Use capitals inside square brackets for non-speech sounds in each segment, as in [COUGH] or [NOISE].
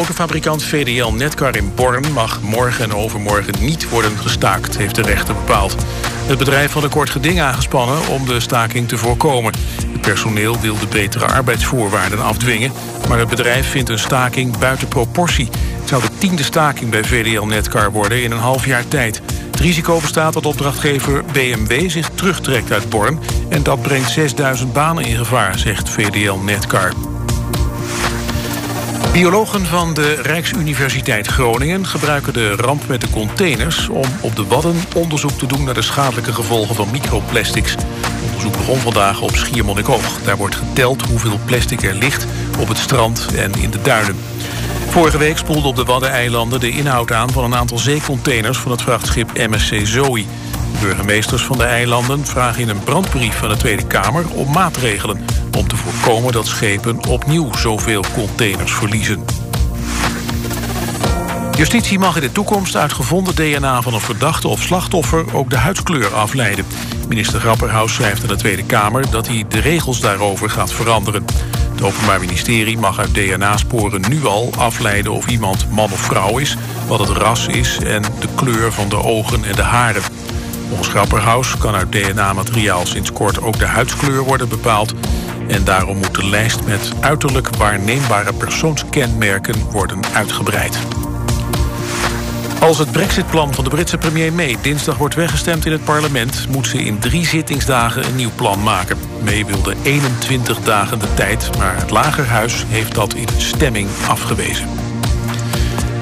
autofabrikant VDL Netcar in Born mag morgen en overmorgen niet worden gestaakt, heeft de rechter bepaald. Het bedrijf had een kort geding aangespannen om de staking te voorkomen. Het personeel wil de betere arbeidsvoorwaarden afdwingen, maar het bedrijf vindt een staking buiten proportie. Het zou de tiende staking bij VDL Netcar worden in een half jaar tijd. Het risico bestaat dat opdrachtgever BMW zich terugtrekt uit Born... en dat brengt 6000 banen in gevaar, zegt VDL Netcar. Biologen van de Rijksuniversiteit Groningen gebruiken de ramp met de containers om op de Wadden onderzoek te doen naar de schadelijke gevolgen van microplastics. Onderzoek begon vandaag op Schiermonnikoog. Daar wordt geteld hoeveel plastic er ligt op het strand en in de duinen. Vorige week spoelde op de Waddeneilanden de inhoud aan van een aantal zeecontainers van het vrachtschip MSC Zoe. Burgemeesters van de eilanden vragen in een brandbrief van de Tweede Kamer om maatregelen om te voorkomen dat schepen opnieuw zoveel containers verliezen. Justitie mag in de toekomst uit gevonden DNA van een verdachte of slachtoffer ook de huidskleur afleiden. Minister Grapperhaus schrijft aan de Tweede Kamer dat hij de regels daarover gaat veranderen. Het Openbaar Ministerie mag uit DNA-sporen nu al afleiden of iemand man of vrouw is, wat het ras is en de kleur van de ogen en de haren. Volgens Grapperhaus kan uit DNA-materiaal sinds kort ook de huidskleur worden bepaald. En daarom moet de lijst met uiterlijk waarneembare persoonskenmerken worden uitgebreid. Als het brexitplan van de Britse premier May dinsdag wordt weggestemd in het parlement... moet ze in drie zittingsdagen een nieuw plan maken. May wilde 21 dagen de tijd, maar het Lagerhuis heeft dat in stemming afgewezen.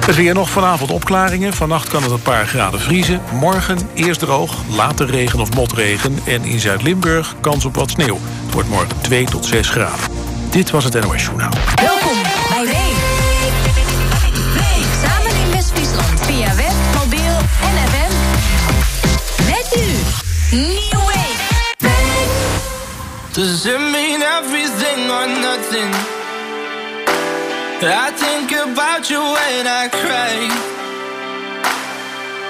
Het weer nog vanavond opklaringen. Vannacht kan het een paar graden vriezen. Morgen eerst droog, later regen of motregen. En in Zuid-Limburg kans op wat sneeuw. Het wordt morgen 2 tot 6 graden. Dit was het NOS Journaal. Welkom bij Wee. Wee, samen in West-Friesland. Via web, mobiel en FM. Met nu, Nieuw Wee. Does it mean everything or nothing? I think about you when I cry.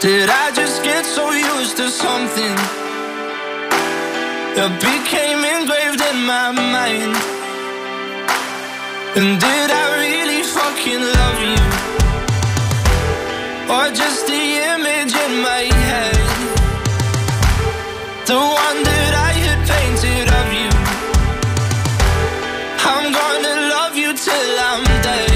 Did I just get so used to something that became engraved in my mind? And did I really fucking love you? Or just the image in my head? The one that I had painted of you. I'm gonna till I'm dead.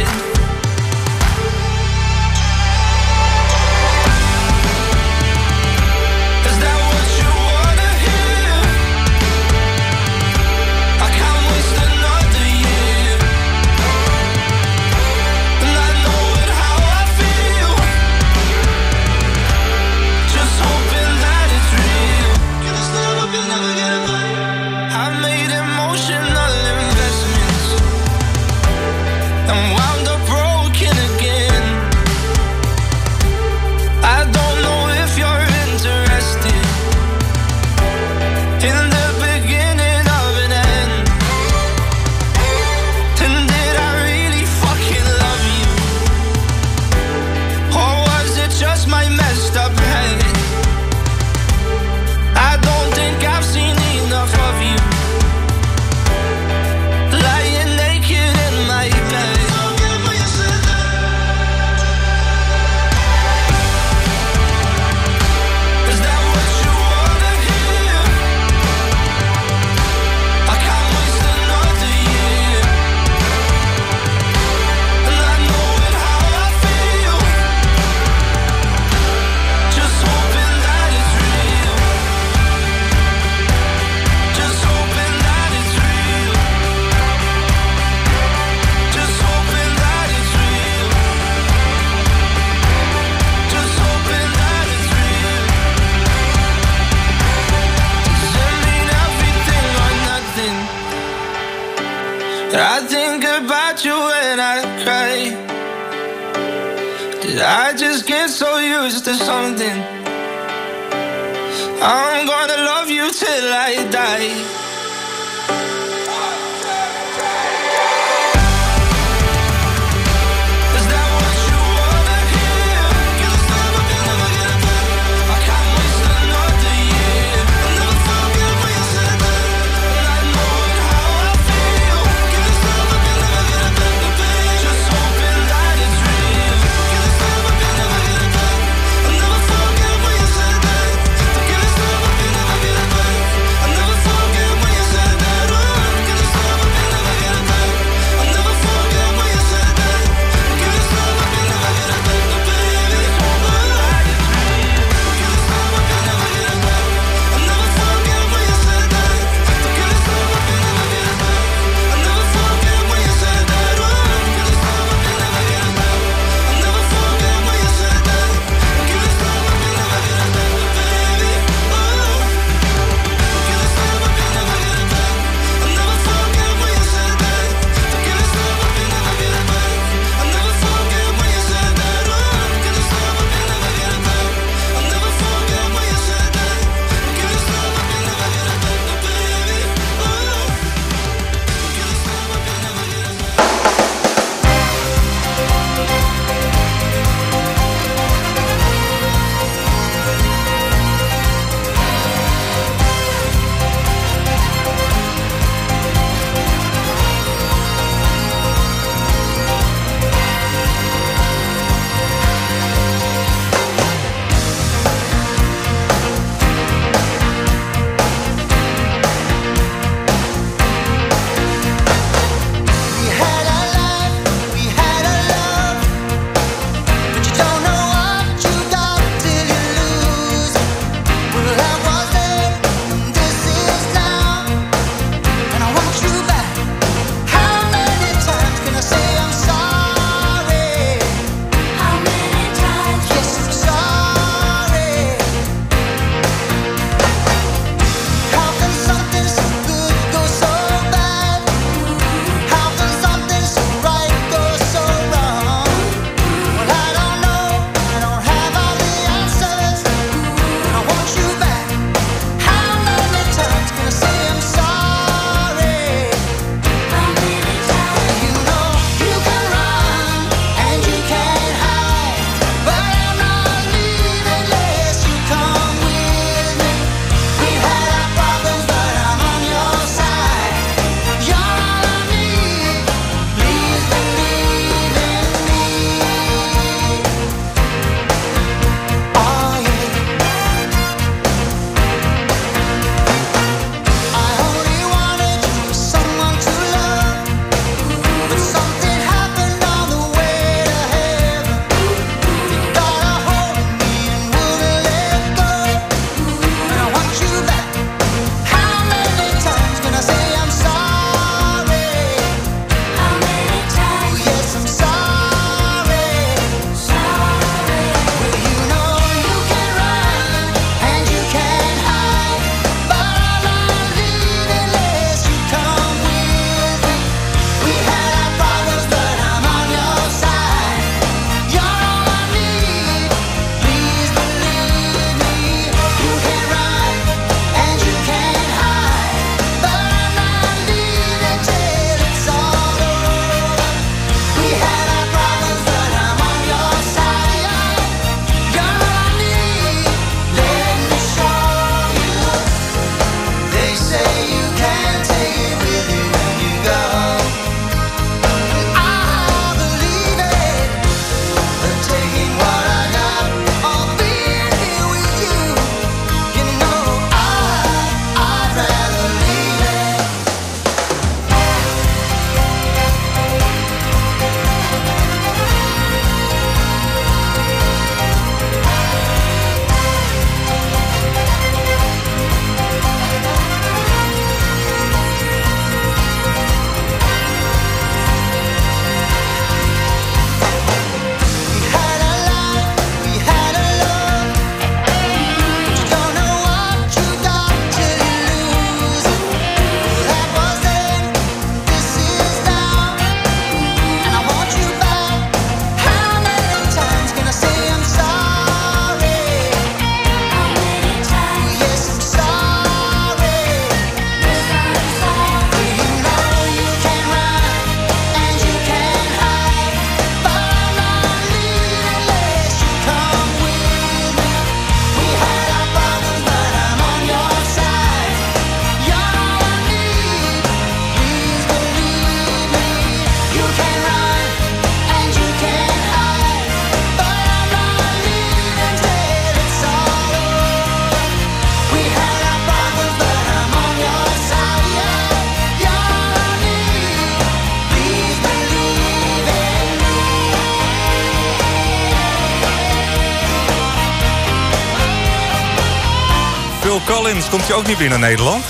Komt je ook niet binnen Nederland?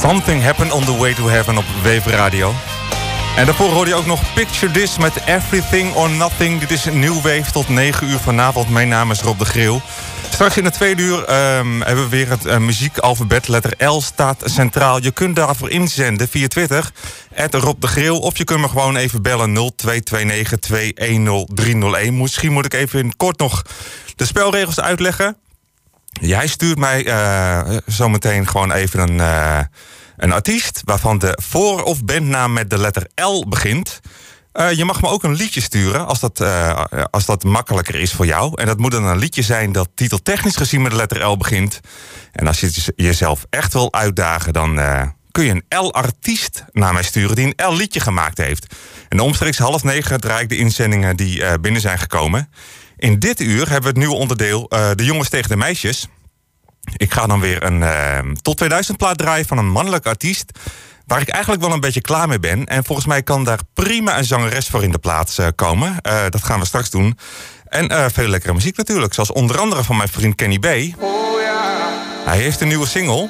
Something Happened on the Way to Heaven op Wave Radio. En daarvoor hoorde je ook nog Picture This met Everything or Nothing. Dit is een nieuw Wave tot 9 uur vanavond. Mijn naam is Rob de Greel. Straks in het tweede uur ehm, hebben we weer het eh, muziekalfabet. Letter L staat centraal. Je kunt daarvoor inzenden via Twitter. Rob de Greel. Of je kunt me gewoon even bellen 0229 Misschien moet ik even in kort nog de spelregels uitleggen. Jij stuurt mij eh, zometeen gewoon even een, eh, een artiest... waarvan de voor- of bandnaam met de letter L begint. Eh, je mag me ook een liedje sturen als dat, als dat makkelijker is voor jou. En dat moet dan een liedje zijn dat titeltechnisch gezien met de letter L begint. En als je jezelf echt wil uitdagen, dan kun je een L-artiest naar mij sturen... die een L-liedje gemaakt heeft. En omstreeks half negen draai ik de inzendingen die binnen zijn gekomen... In dit uur hebben we het nieuwe onderdeel eh, De jongens tegen de meisjes. Ik ga dan weer een eh, tot 2000 plaat draaien van een mannelijk artiest... waar ik eigenlijk wel een beetje klaar mee ben. En volgens mij kan daar prima een zangeres voor in de plaats eh, komen. Dat gaan we straks doen. En veel lekkere muziek natuurlijk. Zoals onder andere van mijn vriend Kenny B. Hij heeft een nieuwe single.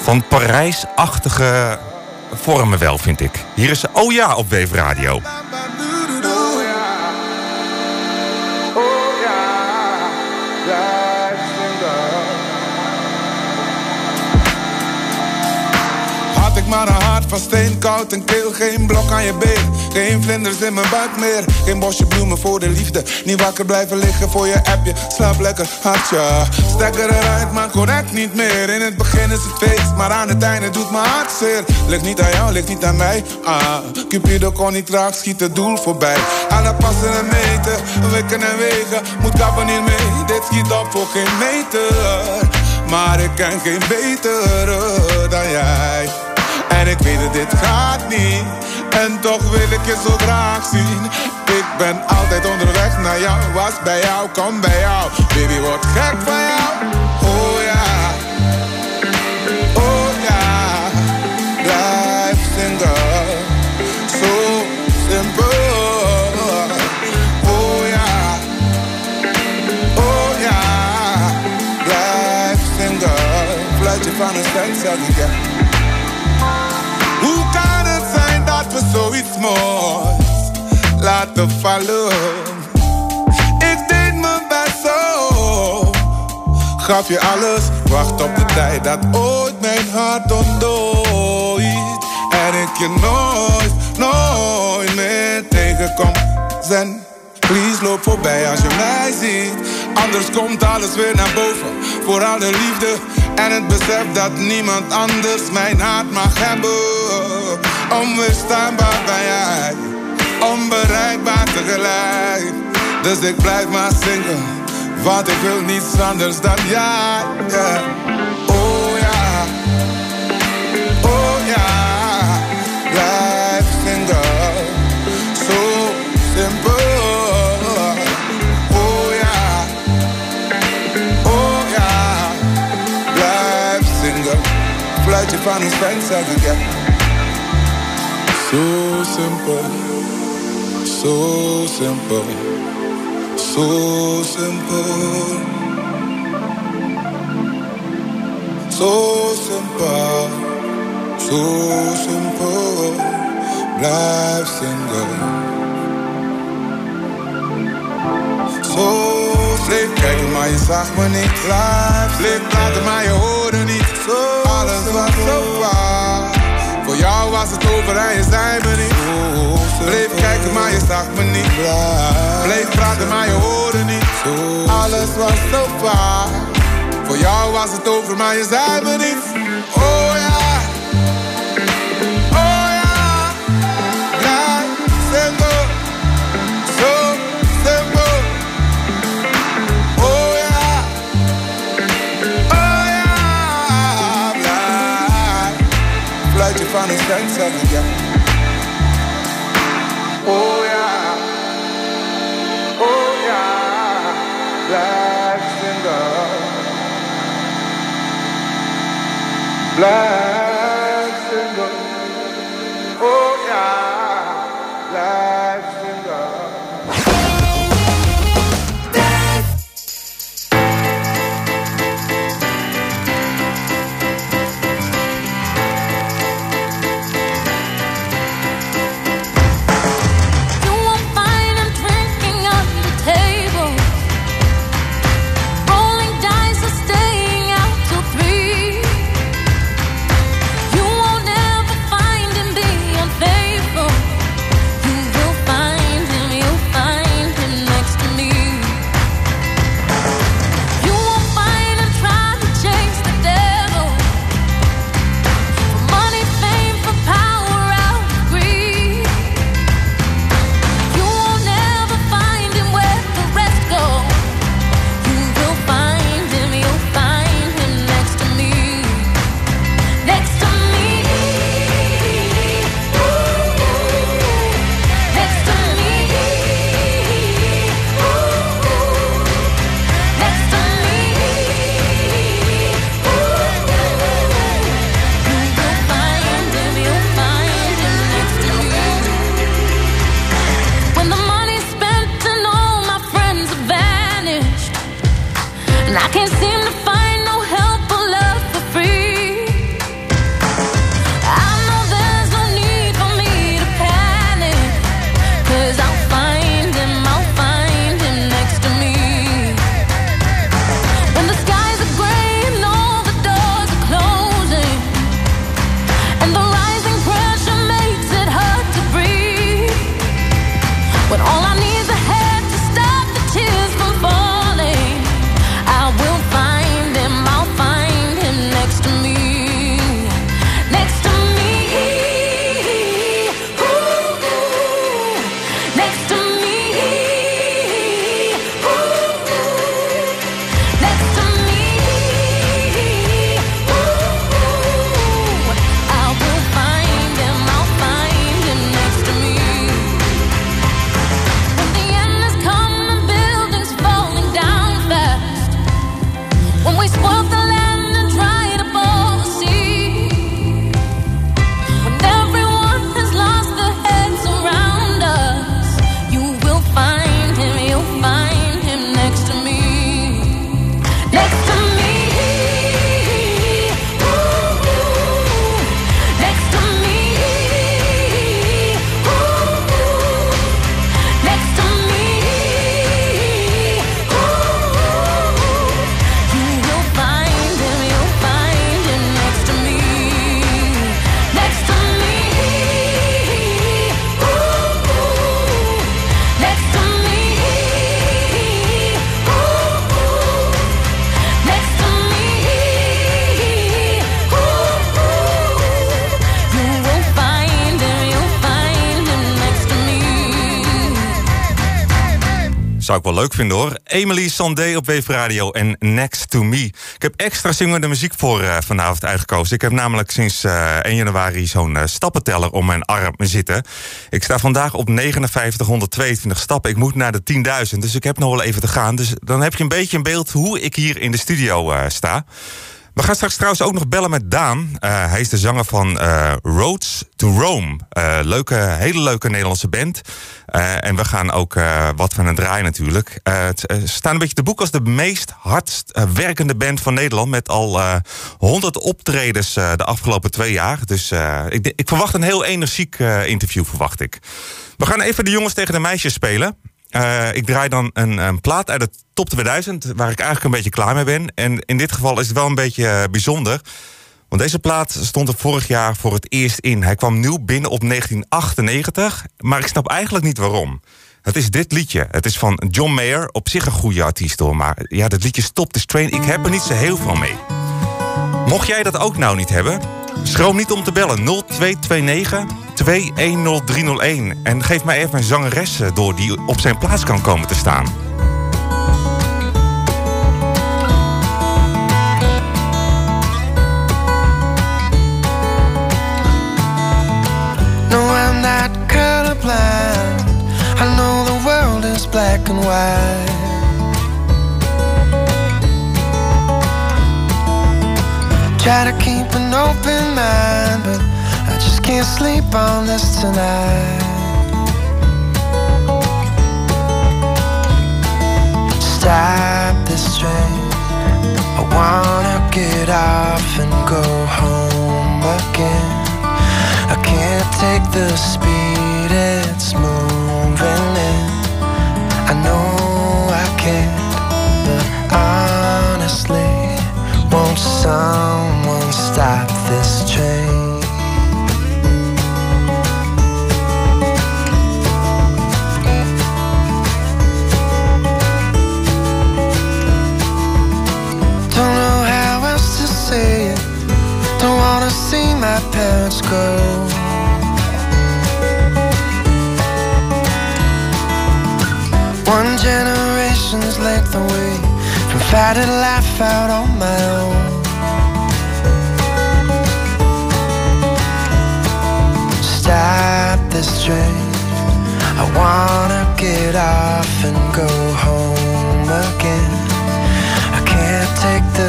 Van Parijsachtige vormen wel, vind ik. Hier is Oh Ja op Wave Radio. Maar een hart van steen, koud en keel Geen blok aan je been, geen vlinders in mijn buik meer. Geen bosje bloemen voor de liefde Niet wakker blijven liggen voor je appje. Slaap lekker, hartje. Stekker eruit, maar correct niet meer. In het begin is het feest, maar aan het einde doet mijn hart zeer. Ligt niet aan jou, ligt niet aan mij. Ah, Cupido kon niet raak, schiet het doel voorbij. Alle passen en meten, wikken en wegen. Moet kappen niet mee, dit schiet op voor geen meter. Maar ik ken geen betere dan jij. En ik weet dat dit gaat niet. En toch wil ik je zo graag zien. Ik ben altijd onderweg naar jou. Was bij jou, kom bij jou. Baby, word gek van jou. Oh ja. Oh ja. Blijf single. Zo simpel. Oh. Oh van een stem, zeg ik moois laten vallen? Ik deed mijn best zo. Gaf je alles, wacht op de tijd dat ooit mijn hart ontdooit. En ik je nooit, nooit meer tegenkom. Zen, please loop voorbij als je mij ziet. Anders komt alles weer naar boven. Vooral de liefde en het besef dat niemand anders mijn hart mag hebben. Onweerstaanbaar ben jij, onbereikbaar tegelijk. Dus ik blijf maar zingen, want ik wil niets anders dan jij. Yeah. Oh ja, oh ja, blijf single. Zo simpel. So simple, so simple, so simple, so simple, so simple, Blijf single. So Sleep, kijk maar je zag me niet live. Sleep, laten maar je horen niet zo. Alles was zo jou was het over en je zei me niet. Bleef kijken, maar je zag me niet. Bleef praten, maar je hoorde niet. Alles was zo. Voor jou was het over, maar je zei me niet. Oh on the of again. leuk vinden hoor. Emily Sandé op Wave Radio en Next to Me. Ik heb extra zingende muziek voor uh, vanavond uitgekozen. Ik heb namelijk sinds eh, 1 januari zo'n eh, stappenteller om mijn arm zitten. Ik sta vandaag op 5922 stappen. Ik moet naar de 10.000, dus ik heb nog wel even te gaan. Dus dan heb je een beetje een beeld hoe ik hier in de studio sta. We gaan straks trouwens ook nog bellen met Daan. Eh, hij is de zanger van eh, Roads to Rome. Eh, leuke, hele leuke Nederlandse band. En we gaan ook wat van het draaien natuurlijk. Ze staan een beetje te boek als de meest hardst werkende band van Nederland. Met al eh 100 optredens de afgelopen twee jaar. Dus ik, ik verwacht een heel energiek interview, verwacht ik. We gaan even de jongens tegen de meisjes spelen. Eh, ik draai dan een, een plaat uit de top 2000, waar ik eigenlijk een beetje klaar mee ben. En in dit geval is het wel een beetje eh, bijzonder. Want deze plaat stond er vorig jaar voor het eerst in. Hij kwam nieuw binnen op 1998, maar ik snap eigenlijk niet waarom. Het is dit liedje. Het is van John Mayer, op zich een goede artiest hoor. Maar ja, dat liedje Stop the Train, ik heb er niet zo heel veel mee. Mocht jij dat ook nou niet hebben, schroom niet om te bellen 0229 210301. En geef mij even een zangeres eh, door die op zijn plaats kan komen te staan. No, I'm not colorblind. I know the world is black and white. Try to keep an open mind, but I just can't sleep on this tonight. Stop this train. I wanna get off and go home again. I can't take the speed it's moving in. I know I can't, this train? Don't know how else to say it. Don't wanna see my parents go. One generation's length away from fighting life out on my own. This. I wanna get off and go home again. I can't take the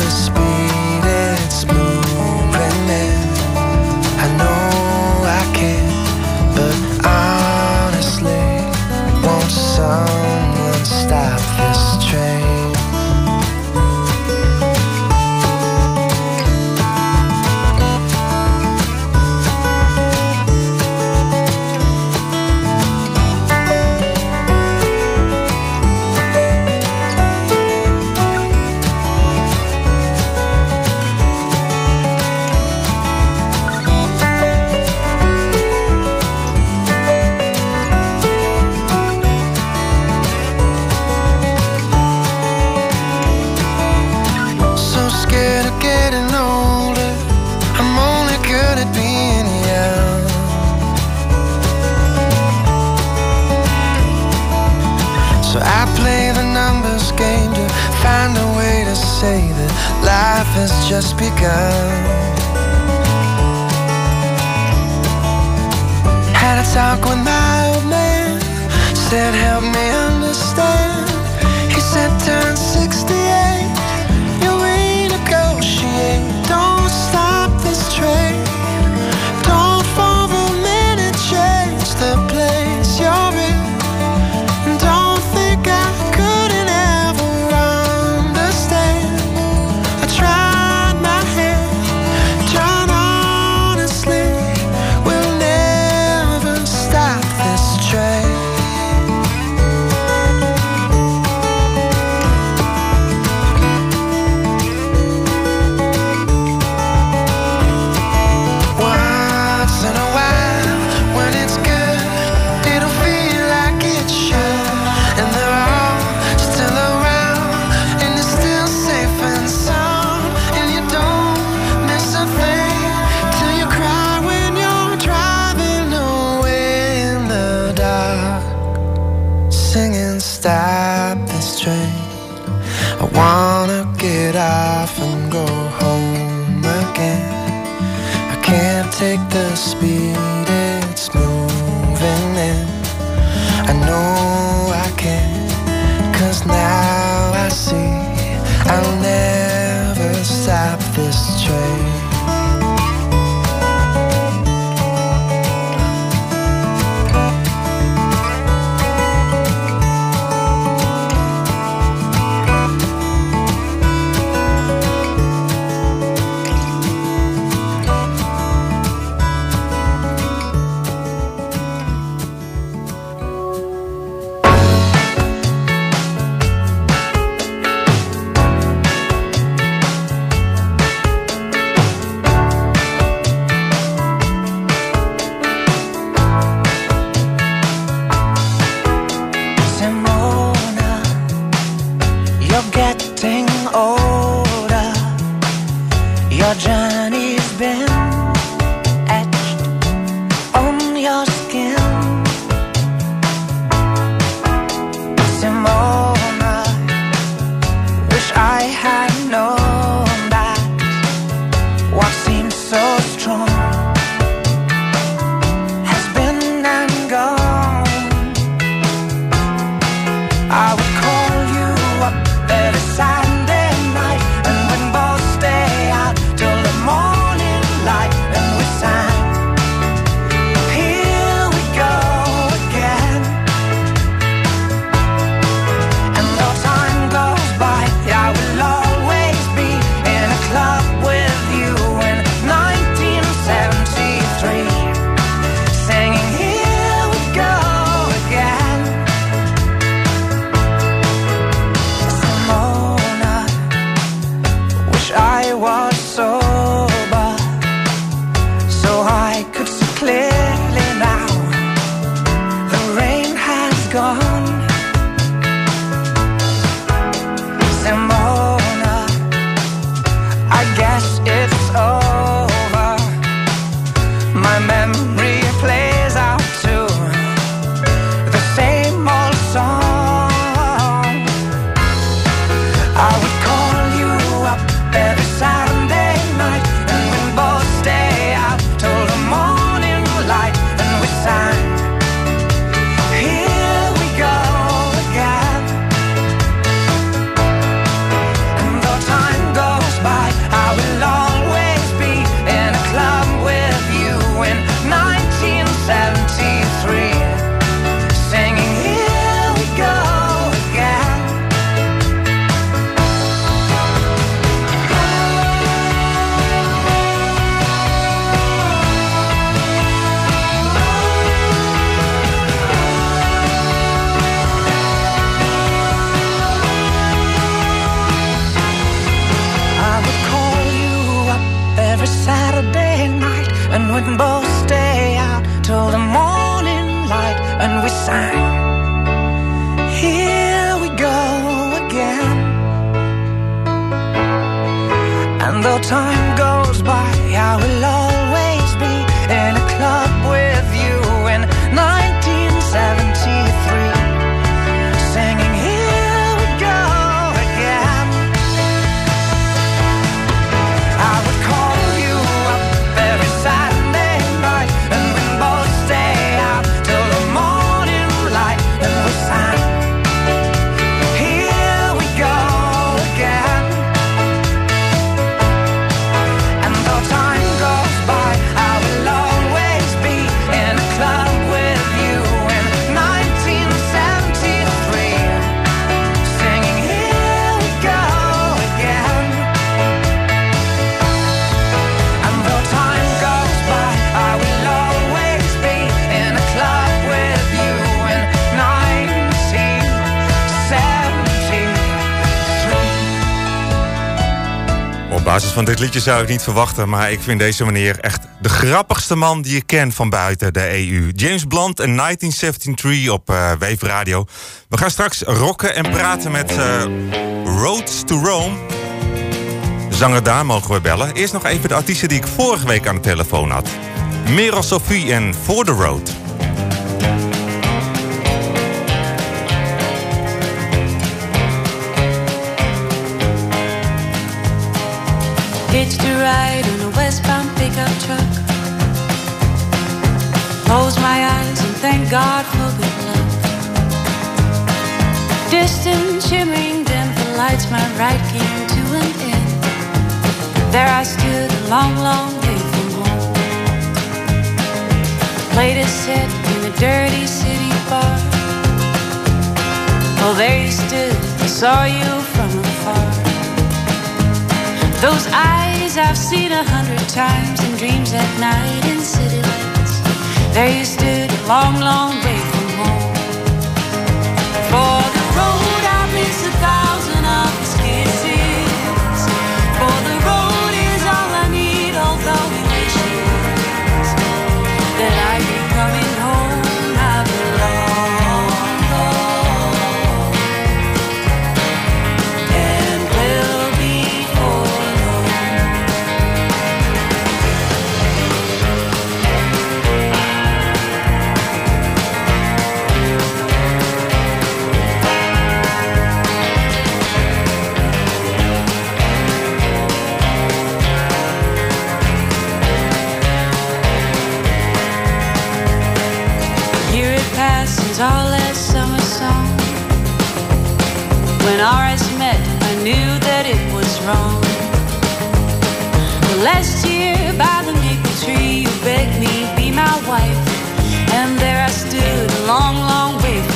life has just begun. Had a talk with my old man, said, Help me understand. He said, Turn basis van dit liedje zou ik niet verwachten, maar ik vind deze meneer echt de grappigste man die ik ken van buiten de EU. James Blunt en 1973 op eh Wave Radio. We gaan straks rocken en praten met eh Roads to Rome. Zanger daar mogen we bellen. Eerst nog even de artiesten die ik vorige week aan de telefoon had. Merel Sophie en For the Road. Hitched a ride in a westbound pickup truck. Close my eyes and thank God for good luck. Distant, shimmering, the lights my ride came to an end. There I stood a long, long way from home. Played a set in a dirty city bar. Oh, there you stood, I saw you. Those eyes I've seen a hundred times in dreams at night in city lights. There you stood a long, long way from home. For the road Here it passes our last summer song. When our eyes met, I knew that it was wrong. Last year by the maple tree, you begged me be my wife, and there I stood a long, long way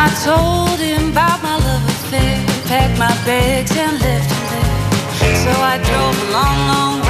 I told him about my love affair, packed my bags and left him there. So I drove a long, long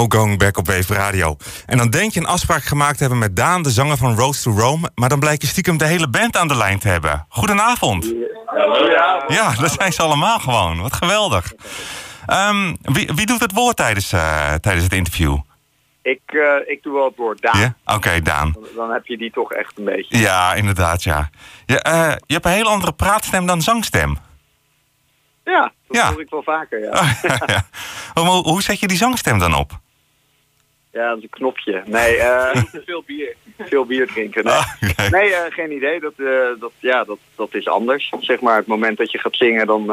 No Going Back op Wave Radio. En dan denk je een afspraak gemaakt te hebben met Daan, de zanger van Road to Rome. Maar dan blijkt je stiekem de hele band aan de lijn te hebben. Goedenavond. Ja, dat zijn ze allemaal gewoon. Wat geweldig. Ehm, wie, wie doet het woord tijdens, eh, tijdens het interview? Ik, eh, ik doe wel het woord Daan. Oké, Daan. Dan heb je die toch echt een beetje. Ja, inderdaad, ja. Je, eh, je hebt een heel andere praatstem dan zangstem. Ja, dat Ja. hoor ik wel vaker, ja. [LAUGHS] ja. hoe, hoe zet je die zangstem dan op? Ja, dat is een knopje. Nee, eh, [LAUGHS] veel bier. Veel bier drinken. Nee, Ah, nee eh, geen idee. Dat, eh, dat, ja, dat, dat is anders. Zeg maar, het moment dat je gaat zingen, dan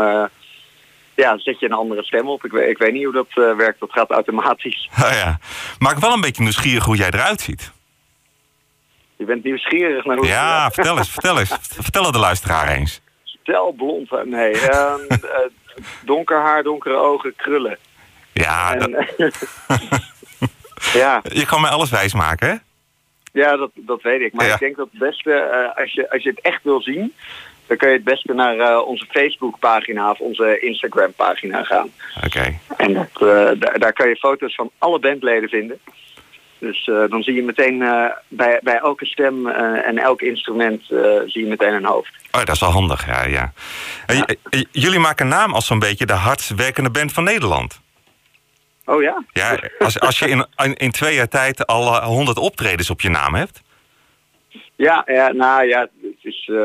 ja, zet je een andere stem op. Ik, weet- ik weet niet hoe dat werkt. Dat gaat automatisch. [LAUGHS] Oh, ja. Maar ik wel een beetje nieuwsgierig hoe jij eruit ziet. Je bent nieuwsgierig naar hoe Ja, vertel eens, vertel eens. Vertel het de luisteraar eens. Stel blond. Nee, ehm, [LAUGHS] eh, donker haar, donkere ogen, krullen. Ja, dat- En, ja, je kan mij alles wijsmaken, hè? Ja, dat, dat weet ik. Maar Ja. ik denk dat het beste, eh, als, je, als je het echt wil zien, dan kun je het beste naar eh, onze Facebookpagina of onze Instagram-pagina gaan. Oké. En dat, eh, daar, daar kan je foto's van alle bandleden vinden. Dus dan zie je meteen bij, bij elke stem en elk instrument zie je meteen een hoofd. Oh, dat is wel handig, ja. ja. J- eh, jullie maken naam als zo'n beetje de hardst werkende band van Nederland. Oh ja? Ja, als, als je in, in, twee jaar tijd al eh, honderd optredens op je naam hebt. Ja, ja nou ja, het is, eh,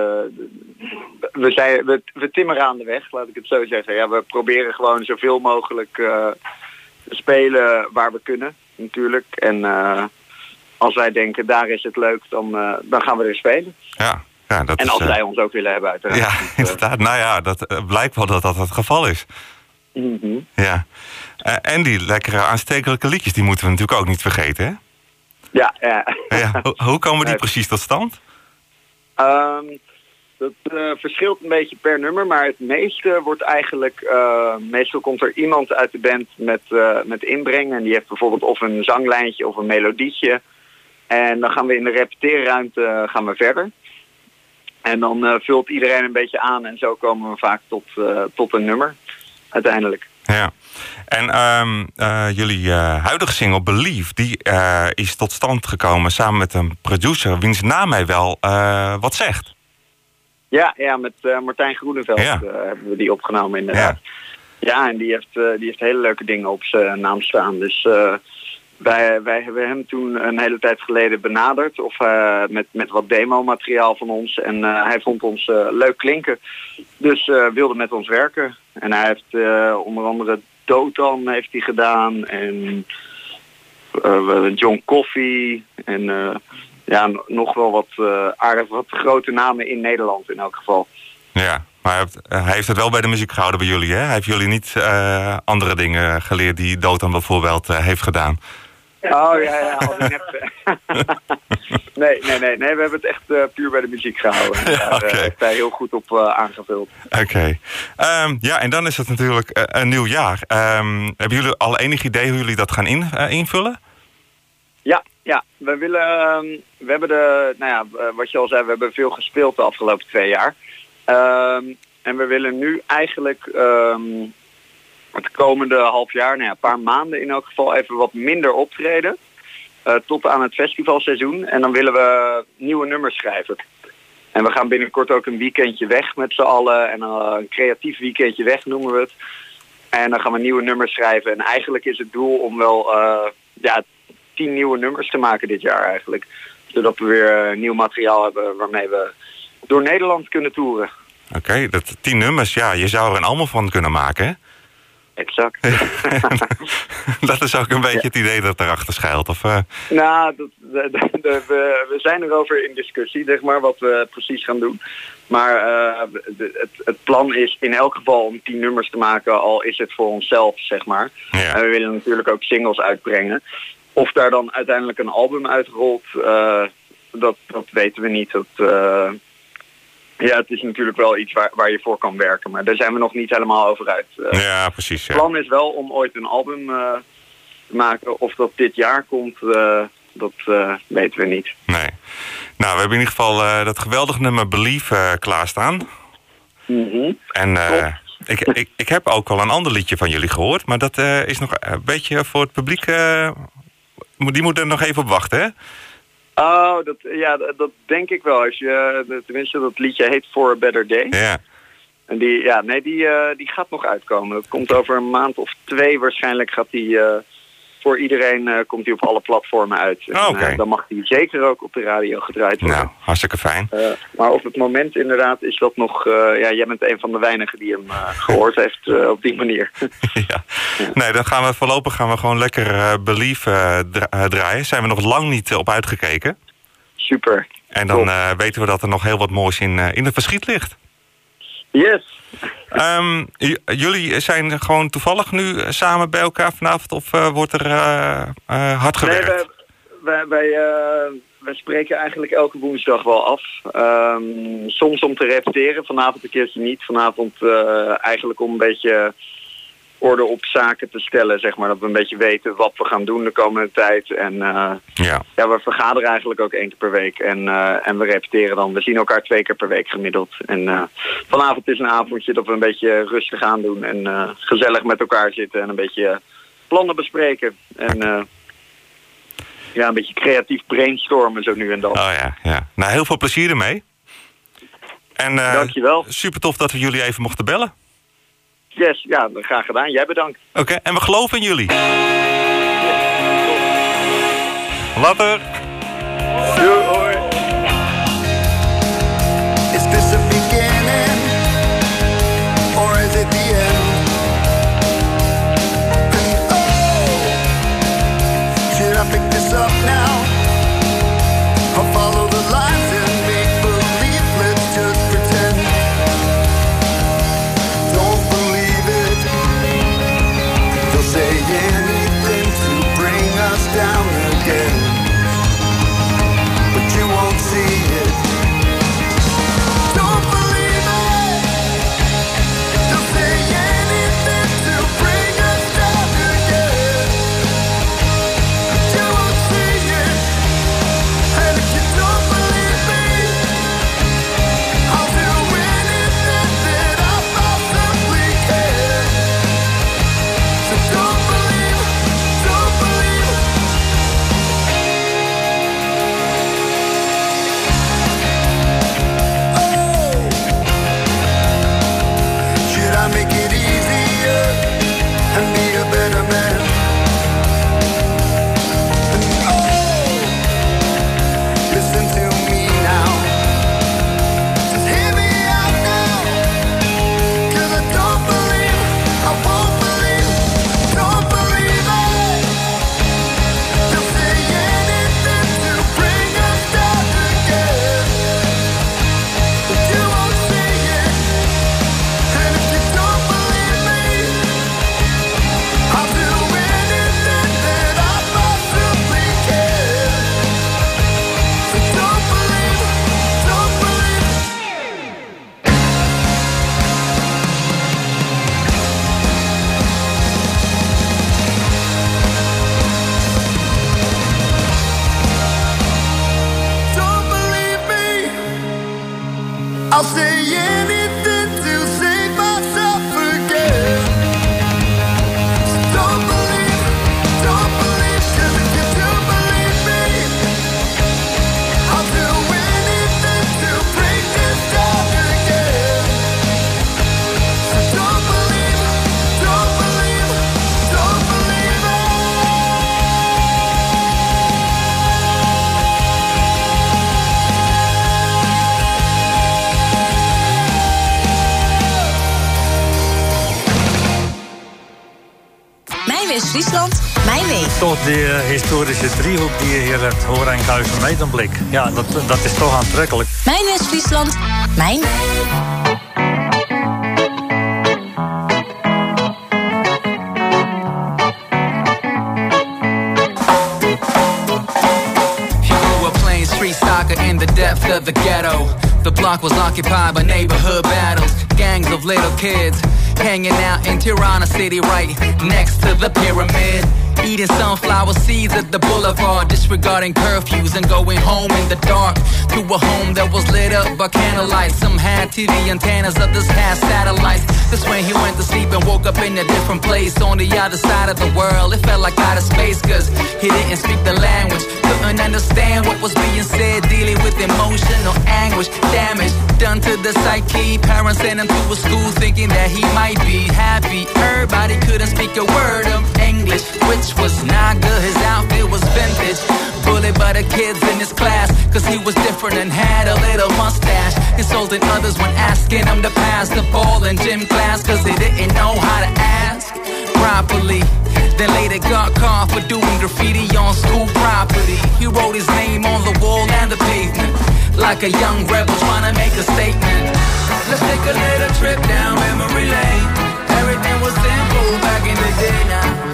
we, zijn, we, we timmeren aan de weg, laat ik het zo zeggen. Ja, we proberen gewoon zoveel mogelijk eh, te spelen waar we kunnen, natuurlijk. En als wij denken, daar is het leuk, dan, dan gaan we er spelen. Ja, ja dat En als zij ons ook willen hebben, uiteraard. ja, Dus, inderdaad. Nou ja, dat blijkt wel dat dat het geval is. mhm. Ja. Eh, en die lekkere aanstekelijke liedjes, die moeten we natuurlijk ook niet vergeten, hè? Ja, ja. Ja, hoe, hoe komen die precies tot stand? Ehm, dat eh, verschilt een beetje per nummer, maar het meeste wordt eigenlijk... eh, meestal komt er iemand uit de band met, met inbreng. En die heeft bijvoorbeeld of een zanglijntje of een melodietje. En dan gaan we in de repeteerruimte gaan we verder. En dan vult iedereen een beetje aan en zo komen we vaak tot, tot een nummer. Uiteindelijk. Ja. En ehm, eh, jullie eh, huidige single Believe, die eh, is tot stand gekomen samen met een producer wiens naam mij wel wat zegt. Ja, ja met Martijn Groeneveld Ja. hebben we die opgenomen inderdaad. Ja, en die heeft, die heeft hele leuke dingen op zijn naam staan. Dus wij, wij hebben hem toen een hele tijd geleden benaderd. Of met, met wat demo-materiaal van ons. En hij vond ons leuk klinken. Dus wilde met ons werken. En hij heeft eh, onder andere Dotan heeft hij gedaan. En eh, John Coffee. En eh, ja, nog wel wat aardig wat grote namen in Nederland in elk geval. Ja, maar hij heeft, het wel bij de muziek gehouden bij jullie, hè? Hij heeft jullie niet andere dingen geleerd die Dotan bijvoorbeeld heeft gedaan. Oh ja, ja, al die nep- [LAUGHS] nee, nee, nee, nee, we hebben het echt eh, puur bij de muziek gehouden. Daar eh, heeft hij heel goed op eh, aangevuld. Oké. Ehm, ja, en dan is het natuurlijk een nieuw jaar. Ehm, hebben jullie al enig idee hoe jullie dat gaan in, invullen? Ja, ja, we willen, ehm, we hebben de, nou ja, wat je al zei, we hebben veel gespeeld de afgelopen twee jaar. En we willen nu eigenlijk het komende half jaar, nou ja, een paar maanden in elk geval, even wat minder optreden. eh, tot aan het festivalseizoen. En dan willen we nieuwe nummers schrijven. En we gaan binnenkort ook een weekendje weg met z'n allen. En eh, een creatief weekendje weg noemen we het. En dan gaan we nieuwe nummers schrijven. En eigenlijk is het doel om wel eh, ja, tien nieuwe nummers te maken dit jaar eigenlijk. Zodat we weer nieuw materiaal hebben waarmee we door Nederland kunnen toeren. Oké, dat tien nummers, ja, je zou er een allemaal van kunnen maken? Exact. [LAUGHS] dat is ook een beetje het idee dat erachter schuilt. Of, eh, Nou, dat, de, de- de- we, we zijn erover in discussie, zeg maar, wat we precies gaan doen. Maar eh, het, het plan is in elk geval om tien nummers te maken, al is het voor onszelf, zeg maar. ja. En we willen natuurlijk ook singles uitbrengen. Of daar dan uiteindelijk een album uitrolt, eh, dat, dat weten we niet. Dat, ja, het is natuurlijk wel iets waar, waar je voor kan werken, maar daar zijn we nog niet helemaal over uit. Eh, ja, precies. het plan is wel om ooit een album eh, te maken. Of dat dit jaar komt, eh, dat weten we niet. Nee. Nou, we hebben in ieder geval dat geweldige nummer Believe eh, klaarstaan. Mhm. En. Ik, ik, ik heb ook al een ander liedje van jullie gehoord, maar dat is nog een beetje voor het publiek. die moet er nog even op wachten, hè? Oh, dat, ja, dat, denk ik wel. Als je, eh, tenminste, dat liedje heet For a Better Day. Ja. En die, ja, nee, die, eh, die gaat nog uitkomen. Dat komt over een maand of twee waarschijnlijk gaat die eh, voor iedereen eh, komt die op alle platformen uit. Oh, oké. dan mag die zeker ook op de radio gedraaid worden. Nou, hartstikke fijn. Eh, maar op het moment inderdaad is dat nog... ja, jij bent een van de weinigen die hem eh, [LAUGHS] gehoord heeft op die manier. [LAUGHS] ja. Nee, dan gaan we voorlopig gaan we gewoon lekker eh, dra- draaien. Zijn we nog lang niet op uitgekeken. Super. En dan weten we dat er nog heel wat moois in, in het verschiet ligt. Yes. Ehm, jullie zijn gewoon toevallig nu eh, samen bij elkaar vanavond of eh, wordt er eh, hard Nee, gewerkt? wij, wij, wij, wij spreken eigenlijk elke woensdag wel af. Ehm, soms om te repeteren, vanavond een keertje niet. Vanavond eigenlijk om een beetje orde op zaken te stellen, zeg maar. Dat we een beetje weten wat we gaan doen de komende tijd. En eh, Ja. ja, we vergaderen eigenlijk ook één keer per week. En, eh, en we repeteren dan. We zien elkaar twee keer per week gemiddeld. En eh, vanavond is een avondje dat we een beetje rustig aan doen. En gezellig met elkaar zitten en een beetje plannen bespreken. En ja, een beetje creatief brainstormen zo nu en dan. Oh ja, ja. Nou, heel veel plezier ermee. En Dankjewel. super tof dat we jullie even mochten bellen. Yes, ja, graag gedaan. Jij bedankt. Oké, en we geloven in jullie. Later. Doei, Toch die eh, historische driehoek die je hier hebt, Hoor en Kuis en Medemblik. Ja, dat, dat is toch aantrekkelijk. Mijn West-Friesland, mijn playing street soccer in the depth of the ghetto. The block was occupied by neighborhood battles, gangs of little kids hanging out in Tirana City, right next to the pyramid. Eating sunflower seeds at the boulevard, disregarding curfews and going home in the dark. To a home that was lit up by candlelight. Some had TV antennas, others had satellites. This when he went to sleep and woke up in a different place on the other side of the world. It felt like outer space, cause he didn't speak the language. Couldn't understand what was being said, dealing with emotional anguish, damage done to the psyche. Parents sent him to a school thinking that he might be happy. Everybody couldn't speak a word of English, which was not good. His outfit was vintage. Bullied by the kids in his class, cause he was different and had a little mustache. Insulting others when asking him to pass the ball in gym class, cause they didn't know how to ask properly. Then later got caught for doing graffiti on school property. He wrote his name on the wall and the pavement, like a young rebel trying to make a statement. Let's take a little trip down memory lane. Everything was simple back in the day now.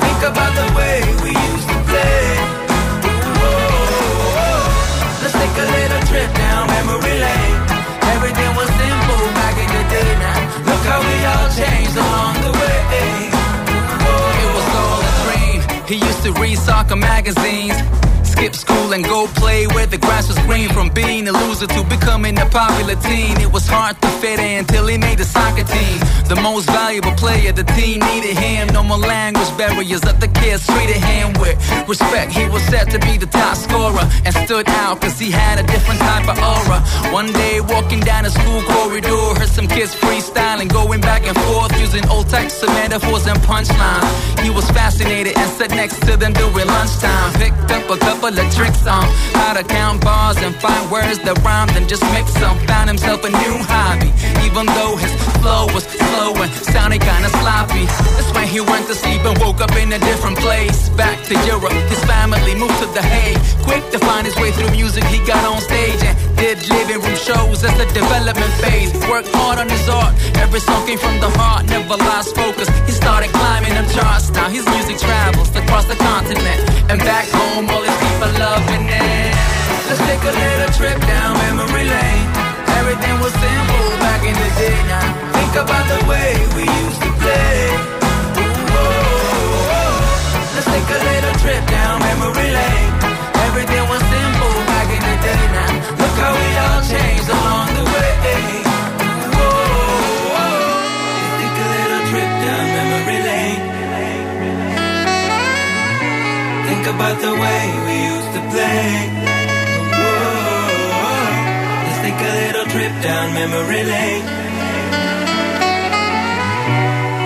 The grass was green. From being a loser to becoming a popular teen. It was hard to fit in till he made the soccer team. The most valuable player, the team needed him. No more language barriers that the kids treated him with respect. He was set to be the top scorer and stood out cause he had a different type of aura. One day walking down the school corridor, heard some kids freestyling, going back and forth using old types of metaphors and punchlines. He was fascinated and sat next to them during lunchtime. Picked up a couple of tricks on how to count bars and find words that rhymed and just mix them. Found himself a new hobby, even though his flow was slow and sounded kinda sloppy. That's when he went to sleep and woke up in a different place. Back to Europe, his family moved to The Hague. Quick to find his way through music, he got on stage and did living room shows as a development phase. Worked hard on his art, every song came from the heart, never lost focus. He started climbing them charts. Now his music travels across the continent and back home, all his people loving it. Let's take a little trip down memory lane. Everything was simple back in the day. Now think about the way we used to play. Ooh, oh, oh. Let's take a little trip down memory lane. Everything was simple back in the day. Now look how we all changed along the way. Ooh, oh, Let's take a little trip down memory lane. Think about the way we used to play. Trip down memory lane.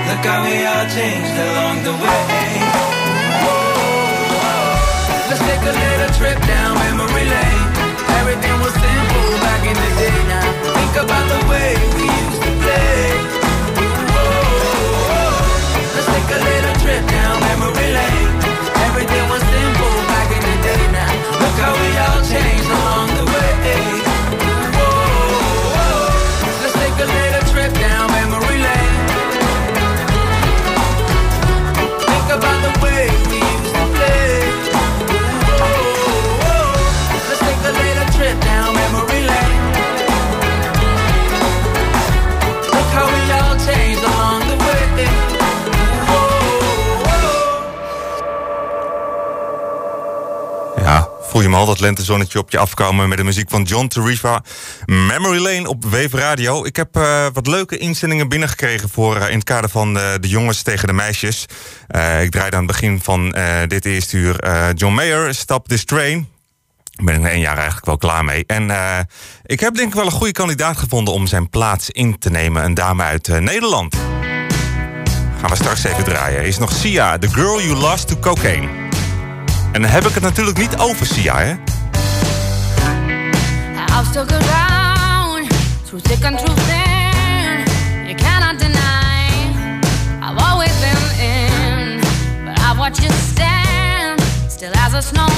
Look how we all changed along the way. Whoa. Let's take a little trip down memory lane. Everything was simple back in the day. Now think about the way we used to play. Let's take a little trip down memory lane. Everything was simple back in the day. Now look how we all changed along voel je me al dat lentezonnetje op je afkomen met de muziek van John Tarifa. Memory Lane op Wave Radio. Ik heb eh, wat leuke inzendingen binnengekregen voor eh, in het kader van eh, de jongens tegen de meisjes. Ik draaide aan het begin van dit eerste uur John Mayer, Stop This Train. Daar ben ik na één jaar eigenlijk wel klaar mee. En ik heb denk ik wel een goede kandidaat gevonden om zijn plaats in te nemen. Een dame uit Nederland. Gaan we straks even draaien. Is nog Sia, The Girl You Lost to Cocaine. En dan heb ik het natuurlijk niet over Sia, hè? I've stuck around through thick and through thin. You cannot deny. I've always been in, but I've watched you stand still as a snowman.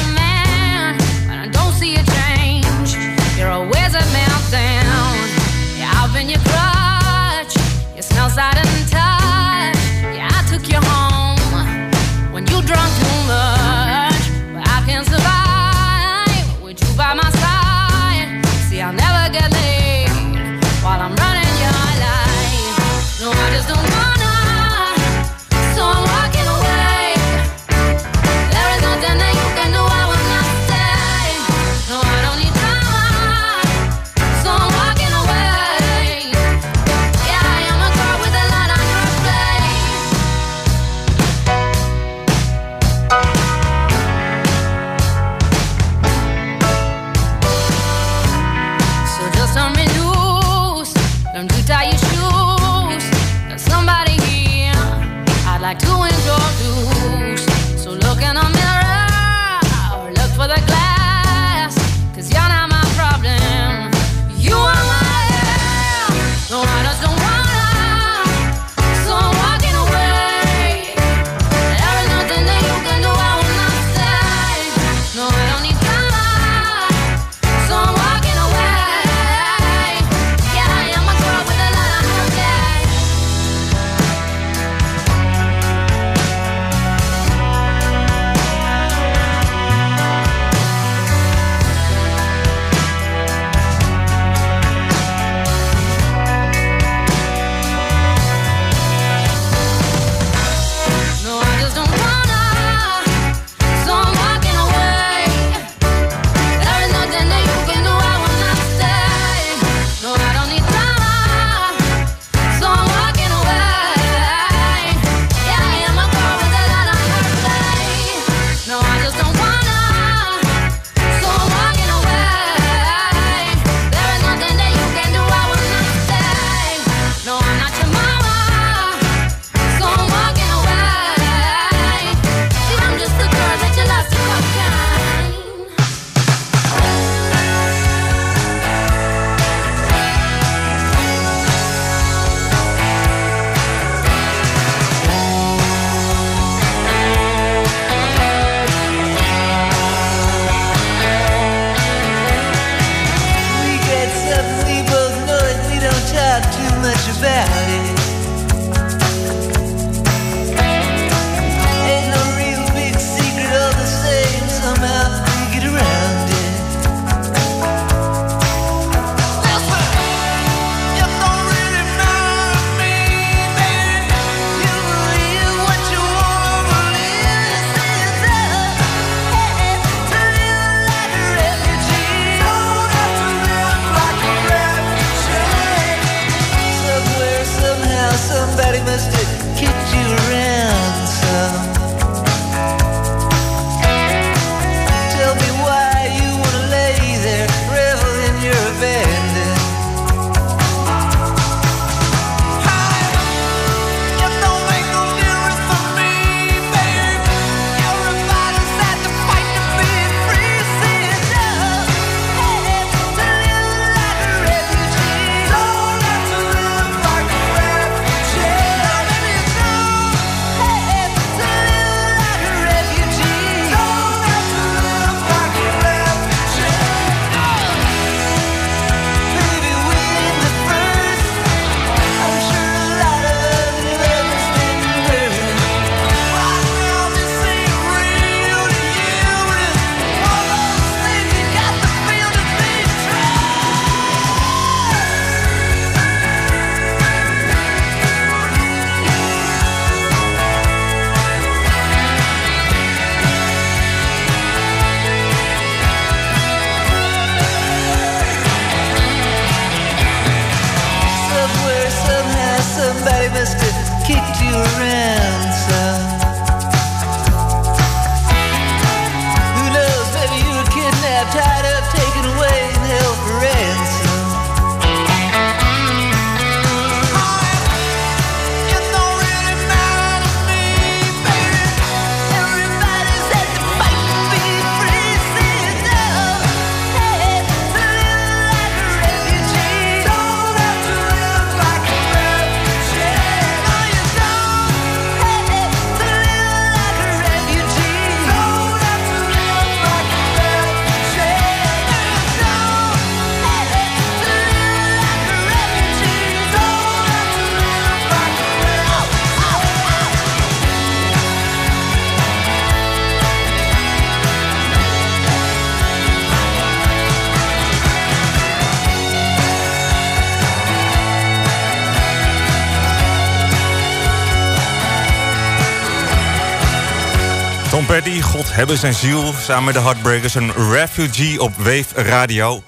Hebben zijn ziel samen met de Heartbreakers een refugee op Wave Radio.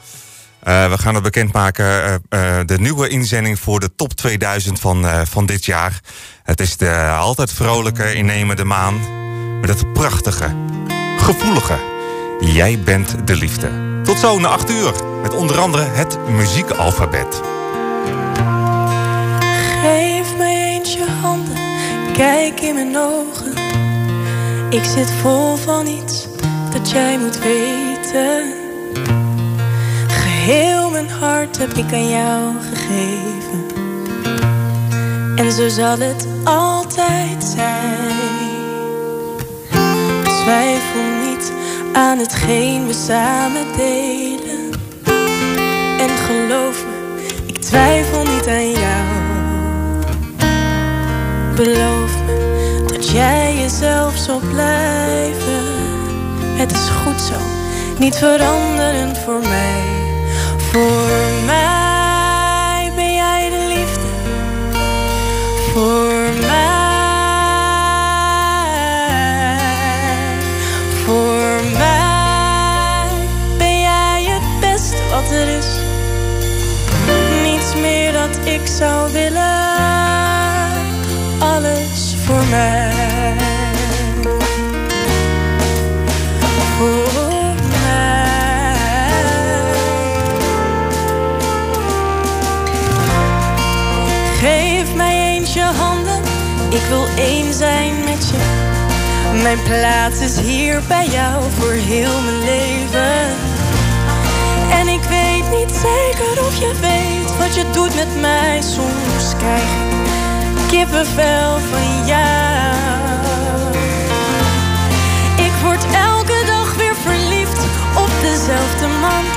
Eh, we gaan het bekendmaken, uh, de nieuwe inzending voor de top 2000 van, van dit jaar. Het is de altijd vrolijke, innemende maan. Met het prachtige, gevoelige. Jij bent de liefde. Tot zo na 8 uur. Met onder andere het muziekalfabet. Geef mij eens je handen. Kijk in mijn ogen ik zit vol van iets dat jij moet weten. Geheel mijn hart heb ik aan jou gegeven. En zo zal het altijd zijn. Twijfel niet aan hetgeen we samen delen. En geloof me, ik twijfel niet aan jou. Beloof jij jezelf zal blijven. Het is goed zo, niet veranderend voor mij. Voor mij ben jij de liefde. Voor mij. Voor mij ben jij het beste wat er is. Niets meer dat ik zou willen. Alles voor mij. Wil één zijn met je. Mijn plaats is hier bij jou voor heel mijn leven. En ik weet niet zeker of je weet wat je doet met mij. Soms krijg ik kippenvel van jou. Ik word elke dag weer verliefd op dezelfde man.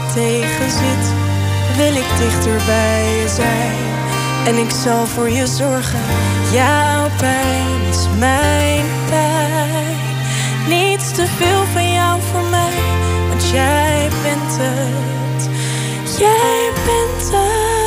Het tegen zit, wil ik dichter bij je zijn. En ik zal voor je zorgen. Jouw pijn is mijn pijn. Niets te veel van jou voor mij, want jij bent het. Jij bent het.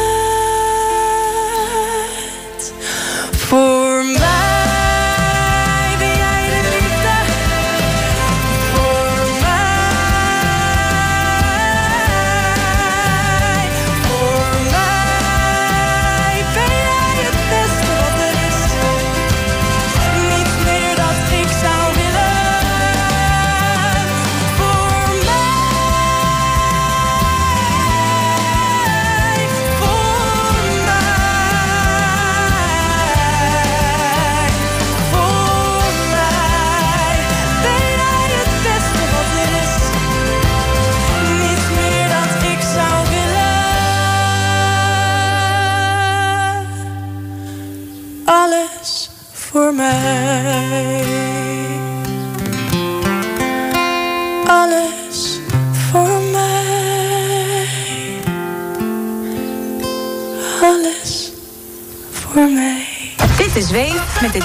Dit is met de